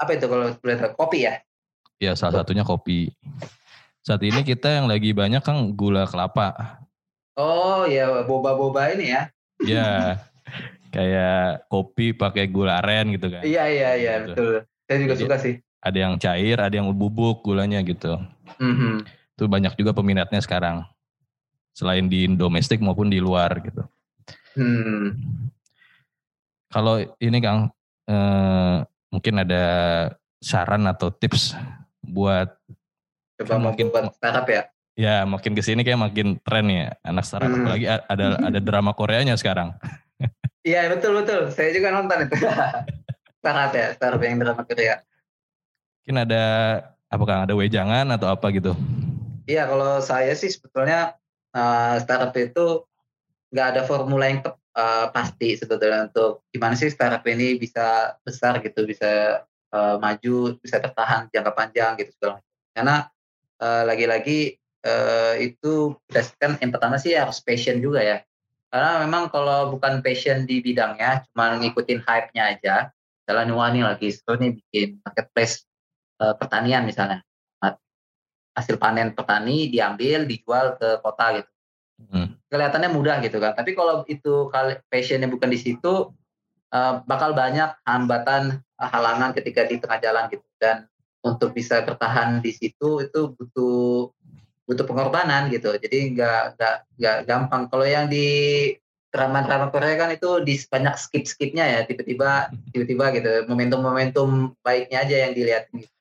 Apa itu kalau boleh? Kopi ya? Iya, salah satunya kopi. Saat ini kita yang lagi banyak kan gula kelapa. Oh ya, boba-boba ini ya. Iya. kayak kopi pakai gula aren gitu kan. Iya, iya, iya, gitu. betul. Saya juga Jadi, suka sih ada yang cair, ada yang bubuk gulanya gitu. Mm-hmm. Itu banyak juga peminatnya sekarang. Selain di domestik maupun di luar gitu. Hmm. Kalau ini Kang, eh, mungkin ada saran atau tips buat coba mungkin buat startup ya? Ya, makin ke sini kayak makin tren ya anak startup. Hmm. Apalagi ada ada <laughs> drama Koreanya sekarang. Iya betul betul. Saya juga nonton itu. <laughs> startup ya, startup yang drama Korea. Mungkin ada apakah ada wejangan atau apa gitu? Iya, kalau saya sih sebetulnya uh, startup itu nggak ada formula yang tep, uh, pasti sebetulnya untuk gimana sih startup ini bisa besar gitu, bisa uh, maju, bisa tertahan jangka panjang gitu segala macam. Karena uh, lagi-lagi uh, itu berdasarkan yang pertama sih harus passion juga ya. Karena memang kalau bukan passion di bidangnya, cuma ngikutin hype-nya aja, jalan wani lagi, seru nih bikin marketplace uh, pertanian misalnya hasil panen petani diambil dijual ke kota gitu hmm. Kelihatannya mudah gitu kan tapi kalau itu passionnya bukan di situ uh, bakal banyak hambatan halangan ketika di tengah jalan gitu. Dan untuk bisa bertahan di situ itu butuh butuh pengorbanan gitu. Jadi nggak nggak nggak gampang. Kalau yang di drama-drama Korea kan itu di banyak skip-skipnya ya tiba-tiba tiba-tiba gitu. Momentum-momentum baiknya aja yang dilihat gitu.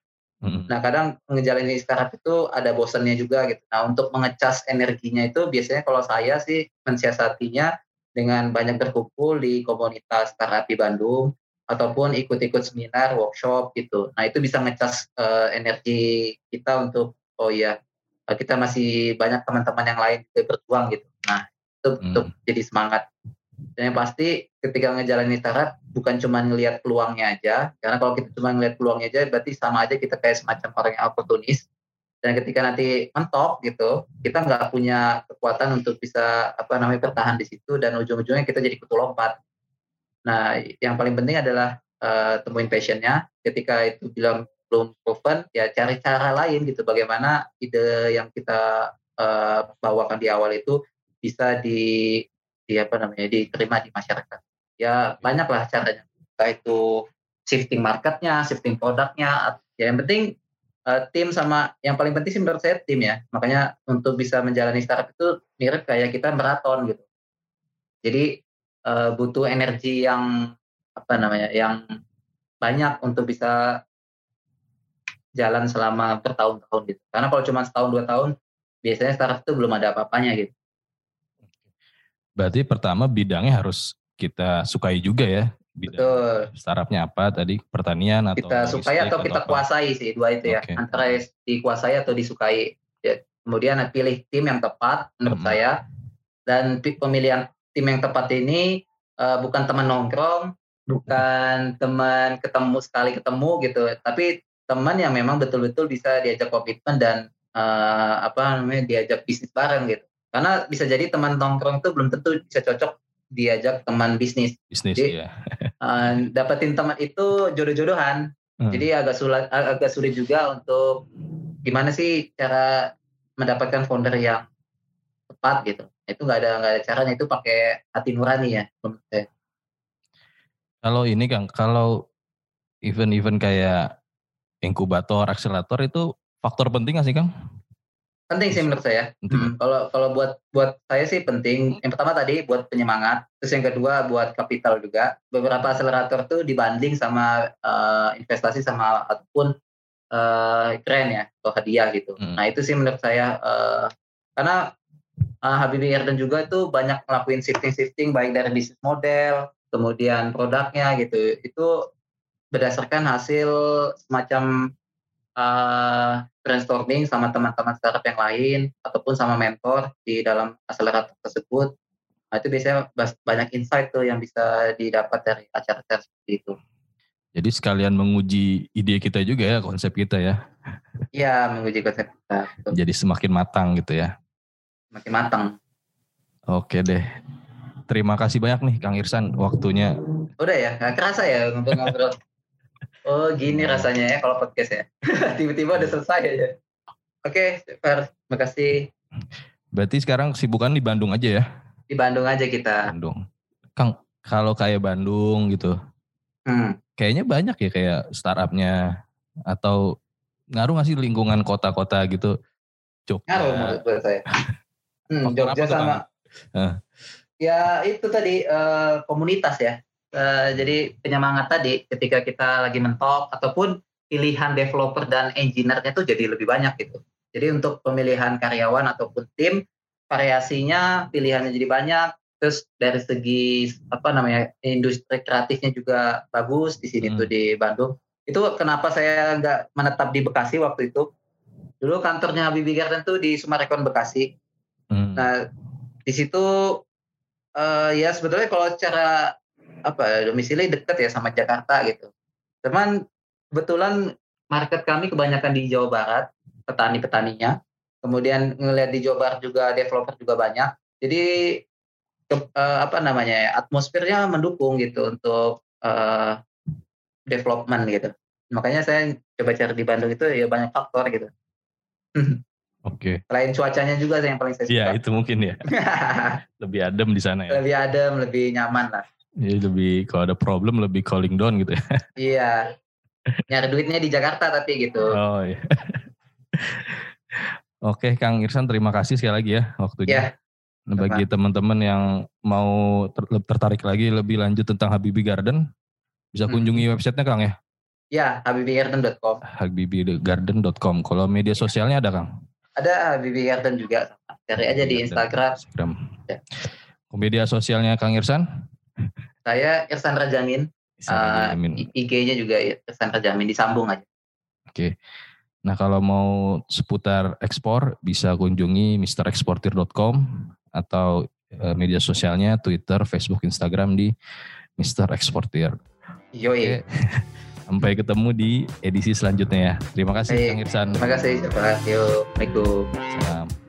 Nah kadang ngejalanin startup itu ada bosannya juga gitu. Nah untuk mengecas energinya itu biasanya kalau saya sih mensiasatinya dengan banyak berkumpul di komunitas di Bandung ataupun ikut-ikut seminar, workshop gitu. Nah itu bisa ngecas uh, energi kita untuk oh iya uh, kita masih banyak teman-teman yang lain yang berjuang gitu. Nah itu hmm. untuk jadi semangat. Dan yang pasti ketika ngejalanin startup bukan cuma ngelihat peluangnya aja, karena kalau kita cuma ngelihat peluangnya aja berarti sama aja kita kayak semacam orang yang oportunis. Dan ketika nanti mentok gitu, kita nggak punya kekuatan untuk bisa apa namanya bertahan di situ dan ujung-ujungnya kita jadi kutu lompat Nah, yang paling penting adalah uh, temuin passionnya. Ketika itu bilang belum proven, ya cari cara lain gitu. Bagaimana ide yang kita uh, bawakan di awal itu bisa di, di apa namanya diterima di masyarakat. Ya banyaklah caranya. Entah itu shifting marketnya, shifting produknya. Ya yang penting uh, tim sama yang paling penting sih menurut saya tim ya. Makanya untuk bisa menjalani startup itu mirip kayak kita maraton gitu. Jadi uh, butuh energi yang apa namanya yang banyak untuk bisa jalan selama bertahun-tahun gitu. Karena kalau cuma setahun dua tahun biasanya startup itu belum ada apa-apanya gitu. Berarti pertama bidangnya harus kita sukai juga ya. Bidang Betul. Startupnya apa tadi? Pertanian atau kita sukai atau kita apa? kuasai sih dua itu ya. Antara dikuasai atau disukai. Ya, kemudian pilih tim yang tepat menurut hmm. saya dan pemilihan tim yang tepat ini uh, bukan teman nongkrong, bukan teman ketemu sekali ketemu gitu, tapi teman yang memang betul-betul bisa diajak komitmen dan uh, apa namanya diajak bisnis bareng gitu. Karena bisa jadi teman nongkrong itu belum tentu bisa cocok diajak teman bisnis. Bisnis jadi, ya. uh, <laughs> dapetin teman itu jodoh-jodohan. Hmm. Jadi agak sulit agak sulit juga untuk gimana sih cara mendapatkan founder yang tepat gitu itu nggak ada nggak ada caranya itu pakai hati nurani ya menurut saya. Kalau ini Kang, kalau event-event kayak inkubator, akselerator itu faktor penting nggak sih Kang? Penting sih menurut saya. Hmm, kalau kalau buat buat saya sih penting. Yang pertama tadi buat penyemangat, terus yang kedua buat kapital juga. Beberapa akselerator tuh dibanding sama uh, investasi sama ataupun uh, keren ya atau hadiah gitu. Hmm. Nah itu sih menurut saya uh, karena uh, Habibie Erden juga itu banyak ngelakuin shifting-shifting baik dari bisnis model, kemudian produknya gitu. Itu berdasarkan hasil semacam uh, brainstorming sama teman-teman startup yang lain ataupun sama mentor di dalam akselerator tersebut. Nah, itu biasanya banyak insight tuh yang bisa didapat dari acara-acara seperti itu. Jadi sekalian menguji ide kita juga ya, konsep kita ya. Iya, menguji konsep kita. Jadi semakin matang gitu ya makin matang. Oke deh. Terima kasih banyak nih Kang Irsan waktunya. Udah ya, nggak kerasa ya ngobrol-ngobrol. <laughs> oh gini rasanya ya kalau podcast ya. <laughs> Tiba-tiba udah selesai aja. Oke, Fer, makasih. Berarti sekarang kesibukan di Bandung aja ya? Di Bandung aja kita. Bandung. Kang, kalau kayak Bandung gitu, hmm. kayaknya banyak ya kayak startupnya atau ngaruh nggak sih lingkungan kota-kota gitu? Jogja. Ngaruh menurut saya. <laughs> Hmm, Jogja sama. Uh. Ya itu tadi uh, komunitas ya. Uh, jadi penyemangat tadi ketika kita lagi mentok ataupun pilihan developer dan engineer-nya tuh jadi lebih banyak gitu. Jadi untuk pemilihan karyawan ataupun tim variasinya pilihannya jadi banyak. Terus dari segi apa namanya industri kreatifnya juga bagus di sini hmm. tuh di Bandung. Itu kenapa saya nggak menetap di Bekasi waktu itu. Dulu kantornya Habibie Garden tuh di Sumarekon Bekasi. Hmm. Nah, di situ uh, ya sebetulnya kalau secara apa domisili dekat ya sama Jakarta gitu. Cuman kebetulan market kami kebanyakan di Jawa Barat, petani-petaninya. Kemudian ngelihat di Jawa Barat juga developer juga banyak. Jadi ke, uh, apa namanya ya, atmosfernya mendukung gitu untuk uh, development gitu. Makanya saya coba cari di Bandung itu ya banyak faktor gitu. <laughs> Oke. Okay. Selain cuacanya juga yang paling saya iya, suka. Iya, itu mungkin ya. <laughs> lebih adem di sana ya. Lebih adem, lebih nyaman lah. Iya lebih kalau ada problem lebih calling down gitu ya. <laughs> Iya. Nyari duitnya di Jakarta tapi gitu. Oh iya. <laughs> Oke Kang Irsan terima kasih sekali lagi ya waktunya. Ya. Nah, bagi teman-teman yang mau ter tertarik lagi lebih lanjut tentang Habibi Garden, bisa hmm. kunjungi hmm. websitenya Kang ya? Ya, habibigarden.com. habibigarden.com. Kalau media sosialnya ada Kang? Ada Habibi Garden juga. Cari aja di Instagram. Instagram. Ya. Media sosialnya Kang Irsan? Saya Irsan Rajamin. Uh, IG-nya juga Irsan Rajamin disambung aja. Oke. Nah kalau mau seputar ekspor bisa kunjungi mrexportir.com atau uh, media sosialnya Twitter, Facebook, Instagram di Mr. Exportir. Yoi. Oke. <laughs> Sampai ketemu di edisi selanjutnya ya. Terima kasih Kang Irsan. Terima kasih. Terima kasih. Assalamualaikum. Salam.